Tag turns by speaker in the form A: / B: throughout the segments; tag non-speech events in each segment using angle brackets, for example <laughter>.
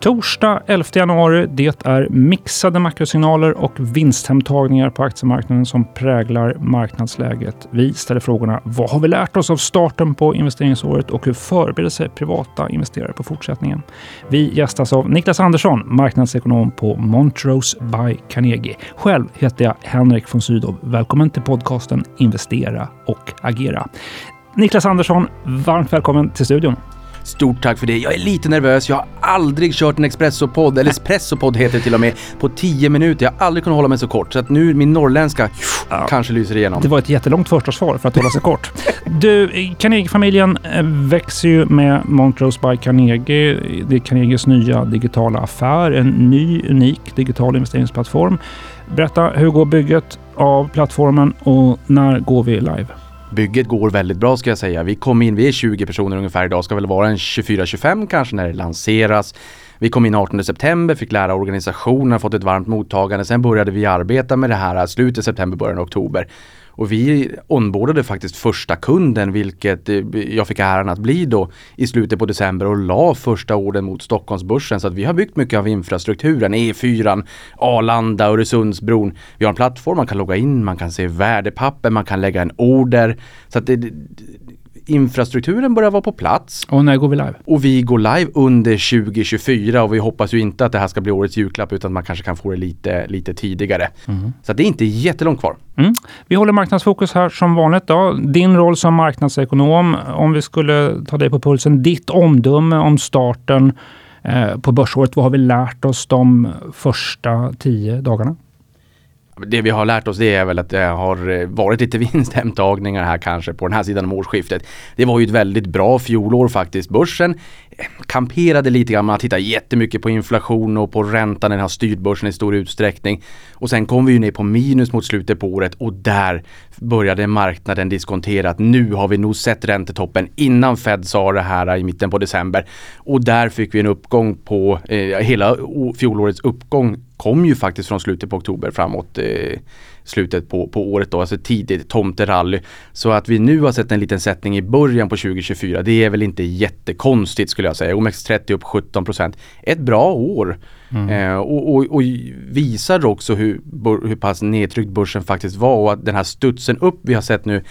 A: Torsdag 11 januari. Det är mixade makrosignaler och vinsthemtagningar på aktiemarknaden som präglar marknadsläget. Vi ställer frågorna vad har vi lärt oss av starten på investeringsåret och hur förbereder sig privata investerare på fortsättningen? Vi gästas av Niklas Andersson, marknadsekonom på Montrose by Carnegie. Själv heter jag Henrik von Sydow. Välkommen till podcasten Investera och agera. Niklas Andersson, varmt välkommen till studion.
B: Stort tack för det. Jag är lite nervös. Jag har aldrig kört en Espresso-podd, eller Espresso-podd heter det till och med, på 10 minuter. Jag har aldrig kunnat hålla mig så kort. Så att nu min norrländska ja. kanske lyser igenom.
A: Det var ett jättelångt första svar för att hålla sig kort. <laughs> Du, Carnegie-familjen eh, växer ju med Montrose by Carnegie. Det är Carnegies nya digitala affär. En ny, unik digital investeringsplattform. Berätta, hur går bygget av plattformen och när går vi live?
B: Bygget går väldigt bra ska jag säga. Vi kom in, vi är 20 personer ungefär idag, ska väl vara en 24-25 kanske när det lanseras. Vi kom in 18 september, fick lära organisationen, fått ett varmt mottagande. Sen började vi arbeta med det här slutet september, början av oktober. Och vi onboardade faktiskt första kunden, vilket eh, jag fick äran att bli då i slutet på december och la första orden mot Stockholmsbörsen. Så att vi har byggt mycket av infrastrukturen, E4, Arlanda, Öresundsbron. Vi har en plattform, man kan logga in, man kan se värdepapper, man kan lägga en order. Så att det, infrastrukturen börjar vara på plats.
A: Och när går vi live?
B: Och vi går live under 2024 och vi hoppas ju inte att det här ska bli årets julklapp utan man kanske kan få det lite, lite tidigare. Mm. Så det är inte jättelångt kvar.
A: Mm. Vi håller marknadsfokus här som vanligt. Då. Din roll som marknadsekonom, om vi skulle ta dig på pulsen, ditt omdöme om starten eh, på börsåret. Vad har vi lärt oss de första tio dagarna?
B: Det vi har lärt oss det är väl att det har eh, varit lite <laughs> vinsthemtagningar här kanske på den här sidan om årsskiftet. Det var ju ett väldigt bra fjolår faktiskt. Börsen eh, kamperade lite grann. Man tittar jättemycket på inflation och på räntan. Den har styrt börsen i stor utsträckning. Och sen kom vi ju ner på minus mot slutet på året och där började marknaden diskontera att nu har vi nog sett räntetoppen innan Fed sa det här i mitten på december. Och där fick vi en uppgång på, eh, hela fjolårets uppgång kom ju faktiskt från slutet på oktober framåt eh, slutet på, på året då, alltså tidigt tomterally. Så att vi nu har sett en liten sättning i början på 2024, det är väl inte jättekonstigt skulle jag säga. OMX30 upp 17% Ett bra år. Mm. Eh, och, och, och, visar också hur, hur pass nedtryckt börsen faktiskt var och att den här studsen upp vi har sett nu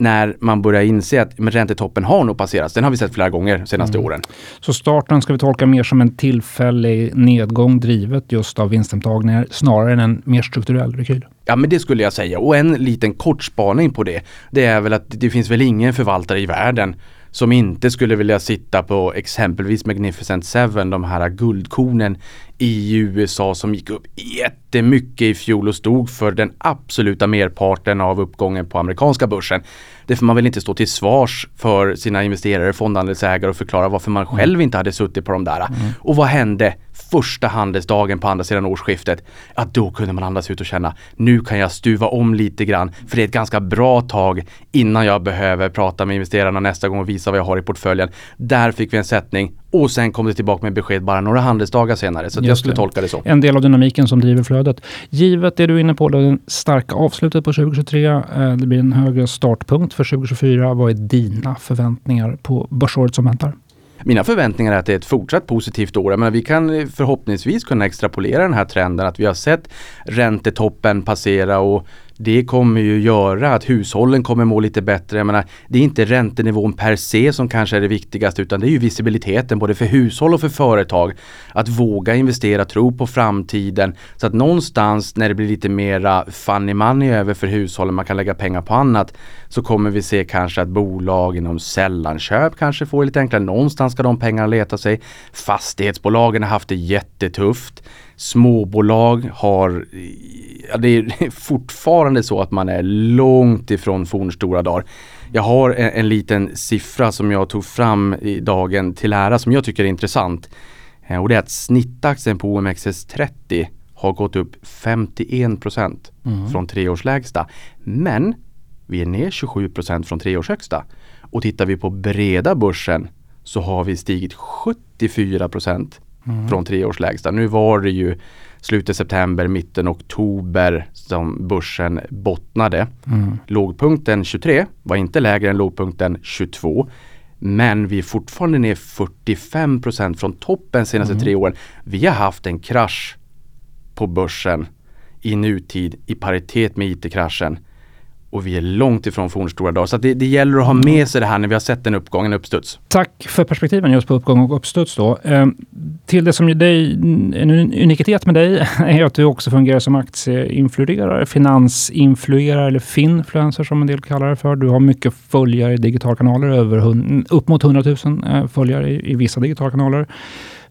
B: när man börjar inse att men räntetoppen har nog passerats. Den har vi sett flera gånger senaste mm. åren.
A: Så starten ska vi tolka mer som en tillfällig nedgång drivet just av vinsthemtagningar snarare än en mer strukturell rekyl?
B: Ja men det skulle jag säga och en liten kort spaning på det. Det är väl att det finns väl ingen förvaltare i världen som inte skulle vilja sitta på exempelvis Magnificent Seven, de här guldkornen i USA som gick upp jättemycket i fjol och stod för den absoluta merparten av uppgången på amerikanska börsen. Det får man väl inte stå till svars för sina investerare, fondandelsägare och förklara varför man själv inte hade suttit på de där. Mm. Och vad hände första handelsdagen på andra sidan årsskiftet? Ja, då kunde man andas ut och känna nu kan jag stuva om lite grann för det är ett ganska bra tag innan jag behöver prata med investerarna nästa gång och visa vad jag har i portföljen. Där fick vi en sättning och sen kom det tillbaka med besked bara några handelsdagar senare. Så jag skulle det. tolka det så.
A: En del av dynamiken som driver flödet. Givet det du är inne på, det starka avslutet på 2023. Eh, det blir en högre startpunkt för 2024. Vad är dina förväntningar på börsåret som väntar?
B: Mina förväntningar är att det är ett fortsatt positivt år. Menar, vi kan eh, förhoppningsvis kunna extrapolera den här trenden att vi har sett räntetoppen passera och det kommer ju göra att hushållen kommer må lite bättre. Jag menar, det är inte räntenivån per se som kanske är det viktigaste utan det är ju visibiliteten både för hushåll och för företag. Att våga investera, tro på framtiden. Så att någonstans när det blir lite mera funny money över för hushållen, man kan lägga pengar på annat. Så kommer vi se kanske att bolag inom sällanköp kanske får lite enklare. Någonstans ska de pengarna leta sig. Fastighetsbolagen har haft det jättetufft småbolag har, ja, det är <laughs> fortfarande så att man är långt ifrån fornstora dagar. Jag har en, en, liten siffra som jag tog fram i dagen till ära som jag tycker är intressant. Eh, och det är att snittaktien på OMXS30 har gått upp 51 procent mm. från treårslägsta. Men vi är ner 27 procent från treårshögsta. Och tittar vi på breda börsen så har vi stigit 74 procent mm. från tre års lägsta. Nu var det ju slutet september, mitten oktober som börsen bottnade. Mm. Lågpunkten 23 var inte lägre än lågpunkten 22. Men vi är fortfarande ner 45% från toppen senaste mm. tre åren. Vi har haft en krasch på börsen i nutid i paritet med IT-kraschen och vi är långt ifrån fornstora dagar. Så det, det, gäller att ha med sig det här när vi har sett en uppgång, en uppstuds.
A: Tack för perspektiven just på uppgång och uppstuds. Då. Eh, till det som är dig, en unikitet med dig <laughs> är att du också fungerar som aktieinfluerare, finansinfluerare eller finfluencer som en del kallar det för. Du har mycket följare i digitalkanaler, över, upp mot 100 000 eh, följare i, i vissa digitalkanaler.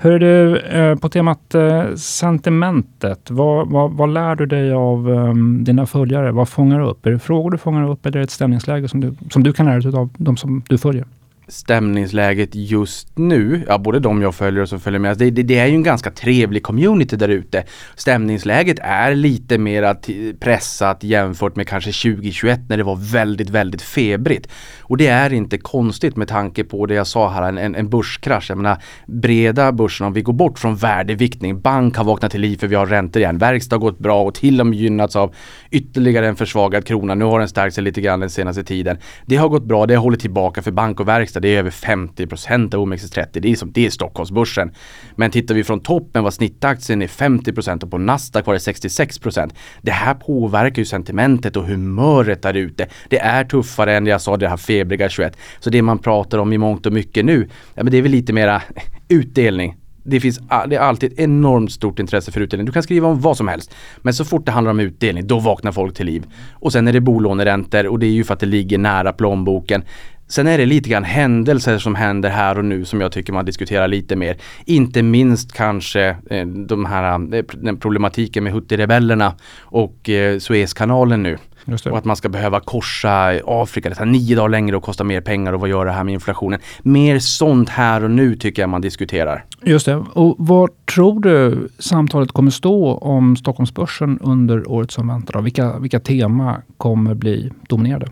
A: Hör du, eh, på temat eh, sentimentet, vad, vad, vad, lär du dig av um, dina följare? Vad fångar du upp? Är det frågor du fångar upp eller är det ett stämningsläge som du, som du kan lära dig av de som du följer?
B: Stämningsläget just nu, ja både de jag följer och som följer med, alltså, det, det, det är ju en ganska trevlig community där ute. Stämningsläget är lite mer eh, pressat jämfört med kanske 2021 när det var väldigt, väldigt febrigt. Och det är inte konstigt med tanke på det jag sa här, en, en börskrasch. Jag menar breda börsen, om vi går bort från värdeviktning, bank har vaknat till liv för vi har räntor igen, verkstad har gått bra och till och med gynnats av ytterligare en försvagad krona. Nu har den stärkt sig lite grann den senaste tiden. Det har gått bra, det har hållit tillbaka för bank och verkstad det är över 50% av OMXS30. Det är, som, det är Stockholmsbörsen. Men tittar vi från toppen var snittaktien är 50% och på Nasdaq var det 66%. Det här påverkar ju sentimentet och humöret där ute. Det är tuffare än jag sa det här febriga 21. Så det man pratar om i mångt och mycket nu, ja, men det är väl lite mera <laughs> utdelning det finns det är alltid ett enormt stort intresse för utdelning. Du kan skriva om vad som helst. Men så fort det handlar om utdelning, då vaknar folk till liv. Och sen är det bolåneräntor och det är ju för att det ligger nära plånboken. Sen är det lite grann händelser som händer här och nu som jag tycker man diskuterar lite mer. Inte minst kanske eh, de här, eh, den problematiken med Houthi-rebellerna och eh, Suezkanalen nu. Och att man ska behöva korsa Afrika, det tar nio dagar längre och kostar mer pengar och vad gör det här med inflationen? Mer sånt här och nu tycker jag man diskuterar.
A: Just det. Och vad tror du samtalet kommer stå om Stockholmsbörsen under året som väntar? Vilka, vilka tema kommer bli dominerade?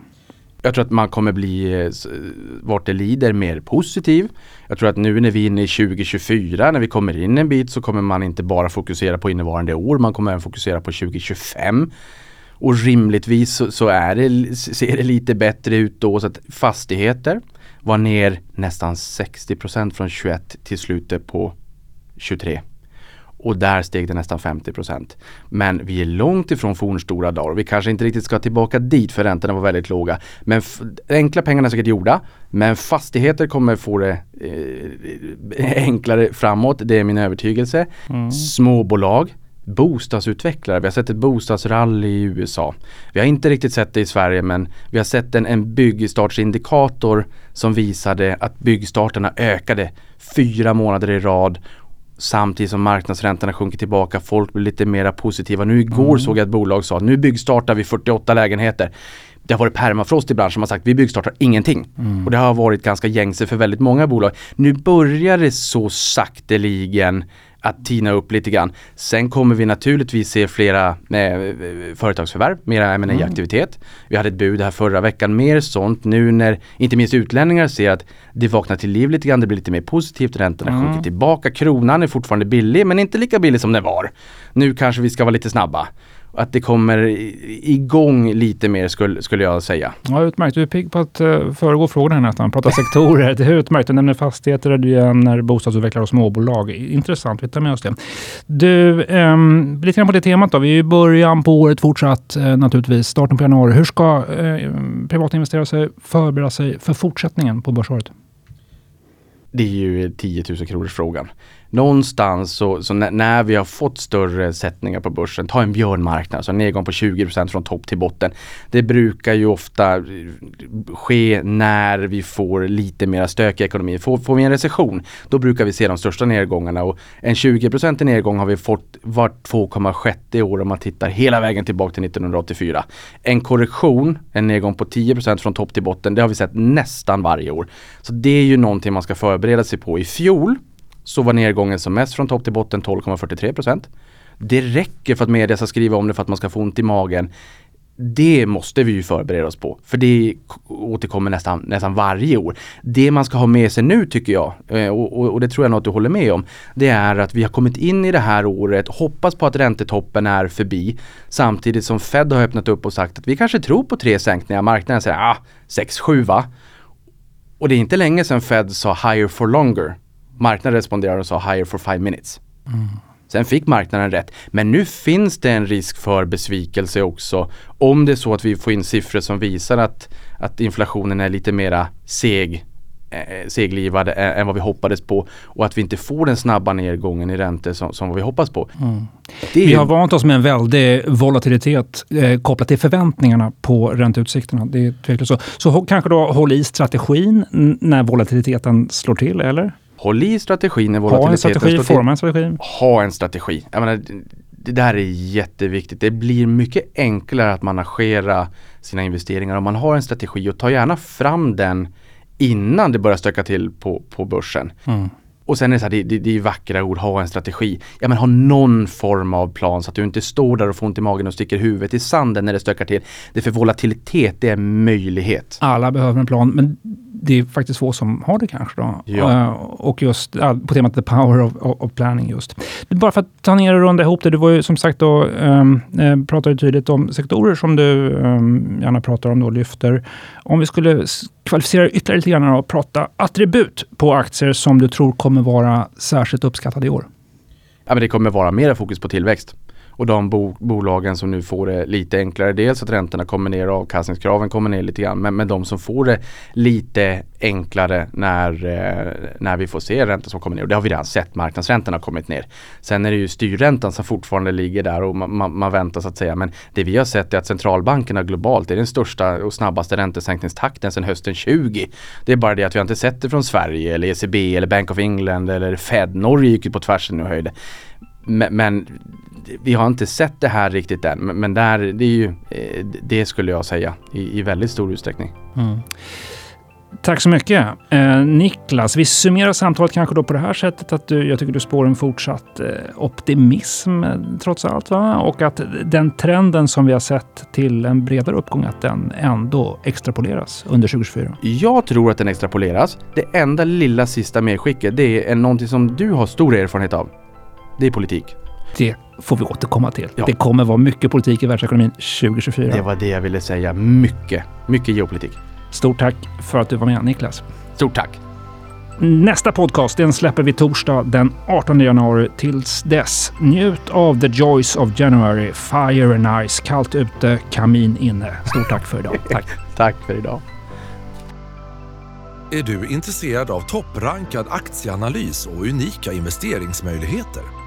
B: Jag tror att man kommer bli, vart det lider, mer positiv. Jag tror att nu när vi är inne i 2024, när vi kommer in en bit så kommer man inte bara fokusera på innevarande år, man kommer även fokusera på 2025. Och rimligtvis så, så är det, ser det lite bättre ut då så att fastigheter var ner nästan 60% från 21 till slutet på 23 och där steg det nästan 50% Men vi är långt ifrån fornstora dagar. Vi kanske inte riktigt ska tillbaka dit för räntorna var väldigt låga. Men enkla pengarna är säkert gjorda. Men fastigheter kommer få det eh, enklare framåt. Det är min övertygelse. Mm. Småbolag bostadsutvecklare. Vi har sett ett bostadsrally i USA. Vi har inte riktigt sett det i Sverige men vi har sett en, en byggstartsindikator som visade att byggstarterna ökade fyra månader i rad Samtidigt som marknadsräntorna sjunker tillbaka, folk blir lite mera positiva. Nu igår mm. såg jag ett bolag sa nu byggstartar vi 48 lägenheter. Det har varit permafrost i branschen som har sagt vi byggstartar ingenting. Mm. Och det har varit ganska gängse för väldigt många bolag. Nu börjar det så sakteligen att tina upp lite grann. Sen kommer vi naturligtvis se flera eh, företagsförvärv, mera M&A aktivitet mm. Vi hade ett bud här förra veckan, mer sånt nu när inte minst utlänningar ser att det vaknar till liv lite grann, det blir lite mer positivt, räntorna mm. sjunker tillbaka, kronan är fortfarande billig men inte lika billig som den var. Nu kanske vi ska vara lite snabba att det kommer igång lite mer skulle, skulle jag säga.
A: Ja, utmärkt. Du är pigg på att uh, föregå frågorna här nästan. Prata sektorer. Det är utmärkt. Du nämner fastigheter, du nämner bostadsutvecklare och småbolag. Intressant. Vi tar med oss det. Du, um, lite grann på det temat då. Vi är i början på året fortsatt uh, naturligtvis. Starten på januari. Hur ska uh, privatinvesterare förbereda sig för fortsättningen på börsåret?
B: Det är ju 10 000 kronors frågan någonstans så, så när, vi har fått större sättningar på börsen, ta en björnmarknad, så en nedgång på 20% från topp till botten. Det brukar ju ofta eh, ske när vi får lite mera stök i ekonomin. Får, får vi en recession, då brukar vi se de största nedgångarna och en 20 i nedgång har vi fått vart 2,6 år om man tittar hela vägen tillbaka till 1984. En korrektion, en nedgång på 10% från topp till botten, det har vi sett nästan varje år. Så det är ju någonting man ska förbereda förbereda sig på. I fjol så var nedgången som mest från topp till botten 12,43% Det räcker för att media ska skriva om det för att man ska få ont i magen. Det måste vi ju förbereda oss på, för det återkommer nästan, nästan varje år. Det man ska ha med sig nu tycker jag, eh, och, och, och, det tror jag nog att du håller med om, det är att vi har kommit in i det här året, hoppas på att räntetoppen är förbi, samtidigt som Fed har öppnat upp och sagt att vi kanske tror på tre sänkningar, marknaden säger ah, 6-7 va? Och det är inte länge sedan Fed sa higher for longer. Marknaden responderade och sa higher for five minutes. Mm. Sen fick marknaden rätt. Men nu finns det en risk för besvikelse också. Om det är så att vi får in siffror som visar att, att inflationen är lite mera seg eh, seglivad än vad vi hoppades på och att vi inte får den snabba nedgången i räntor som, som vi hoppas på. Mm.
A: vi har vant oss med en väldig volatilitet eh, kopplat till förväntningarna på ränteutsikterna. Det är så. så kanske då håll i strategin när volatiliteten slår till, eller?
B: Håll i strategin när volatiliteten
A: Ha en strategi, forma en strategi.
B: Ha en strategi. Jag menar, det där är jätteviktigt. Det blir mycket enklare att managera sina investeringar om man har en strategi och ta gärna fram den innan det börjar stöka till på, på börsen. Mm. Och sen är det så här, det, det, det är vackra ord, ha en strategi. Ja men ha någon form av plan så att du inte står där och får ont i magen och sticker huvudet i sanden när det stökar till. Det är för volatilitet, det är möjlighet.
A: Alla behöver en plan, men det är faktiskt få som har det kanske. Då. Ja. Uh, och just uh, på temat the power of, of, of, planning just. Bara för att ta ner och runda ihop det. Du var ju som sagt då, um, uh, pratade tydligt om sektorer som du um, gärna pratar om och lyfter. Om vi skulle kvalificera ytterligare lite grann och prata attribut på aktier som du tror kommer vara särskilt uppskattade i år.
B: Ja, men det kommer vara mer fokus på tillväxt och de bo bolagen som nu får det lite enklare. Dels att räntorna kommer ner och avkastningskraven kommer ner lite grann. Men, men de som får det lite enklare när, eh, när vi får se räntor som kommer ner. Och det har vi redan sett. Marknadsräntorna har kommit ner. Sen är det ju styrräntan som fortfarande ligger där och man, man, man väntar så att säga. Men det vi har sett är att centralbankerna globalt är den största och snabbaste räntesänkningstakten sedan hösten 20. Det är bara det att vi har inte sett det från Sverige eller ECB eller Bank of England eller Fed. Norge gick ju på tvärsen och höjde. Men, men vi har inte sett det här riktigt än. Men, där, det är ju, eh, det skulle jag säga i, i väldigt stor utsträckning. Mm.
A: Tack så mycket. Eh, Niklas, vi summerar samtalet kanske då på det här sättet att du, jag tycker du spår en fortsatt eh, optimism eh, trots allt. Va? Och att den trenden som vi har sett till en bredare uppgång, att den ändå extrapoleras under 2024.
B: Jag tror att den extrapoleras. Det enda lilla sista medskicket, det är någonting som du har stor erfarenhet av. Det är politik.
A: Det får vi återkomma till. Ja. Det kommer vara mycket politik i världsekonomin 2024.
B: Det var det jag ville säga. Mycket, mycket geopolitik.
A: Stort tack för att du var med Niklas.
B: Stort tack.
A: Nästa podcast den släpper vi torsdag den 18 januari. Tills dess, njut av the joys of January. Fire and ice, kallt ute, kamin inne. Stort tack för idag. <laughs> Tack.
B: tack för idag.
C: Är du intresserad av topprankad aktieanalys och unika investeringsmöjligheter?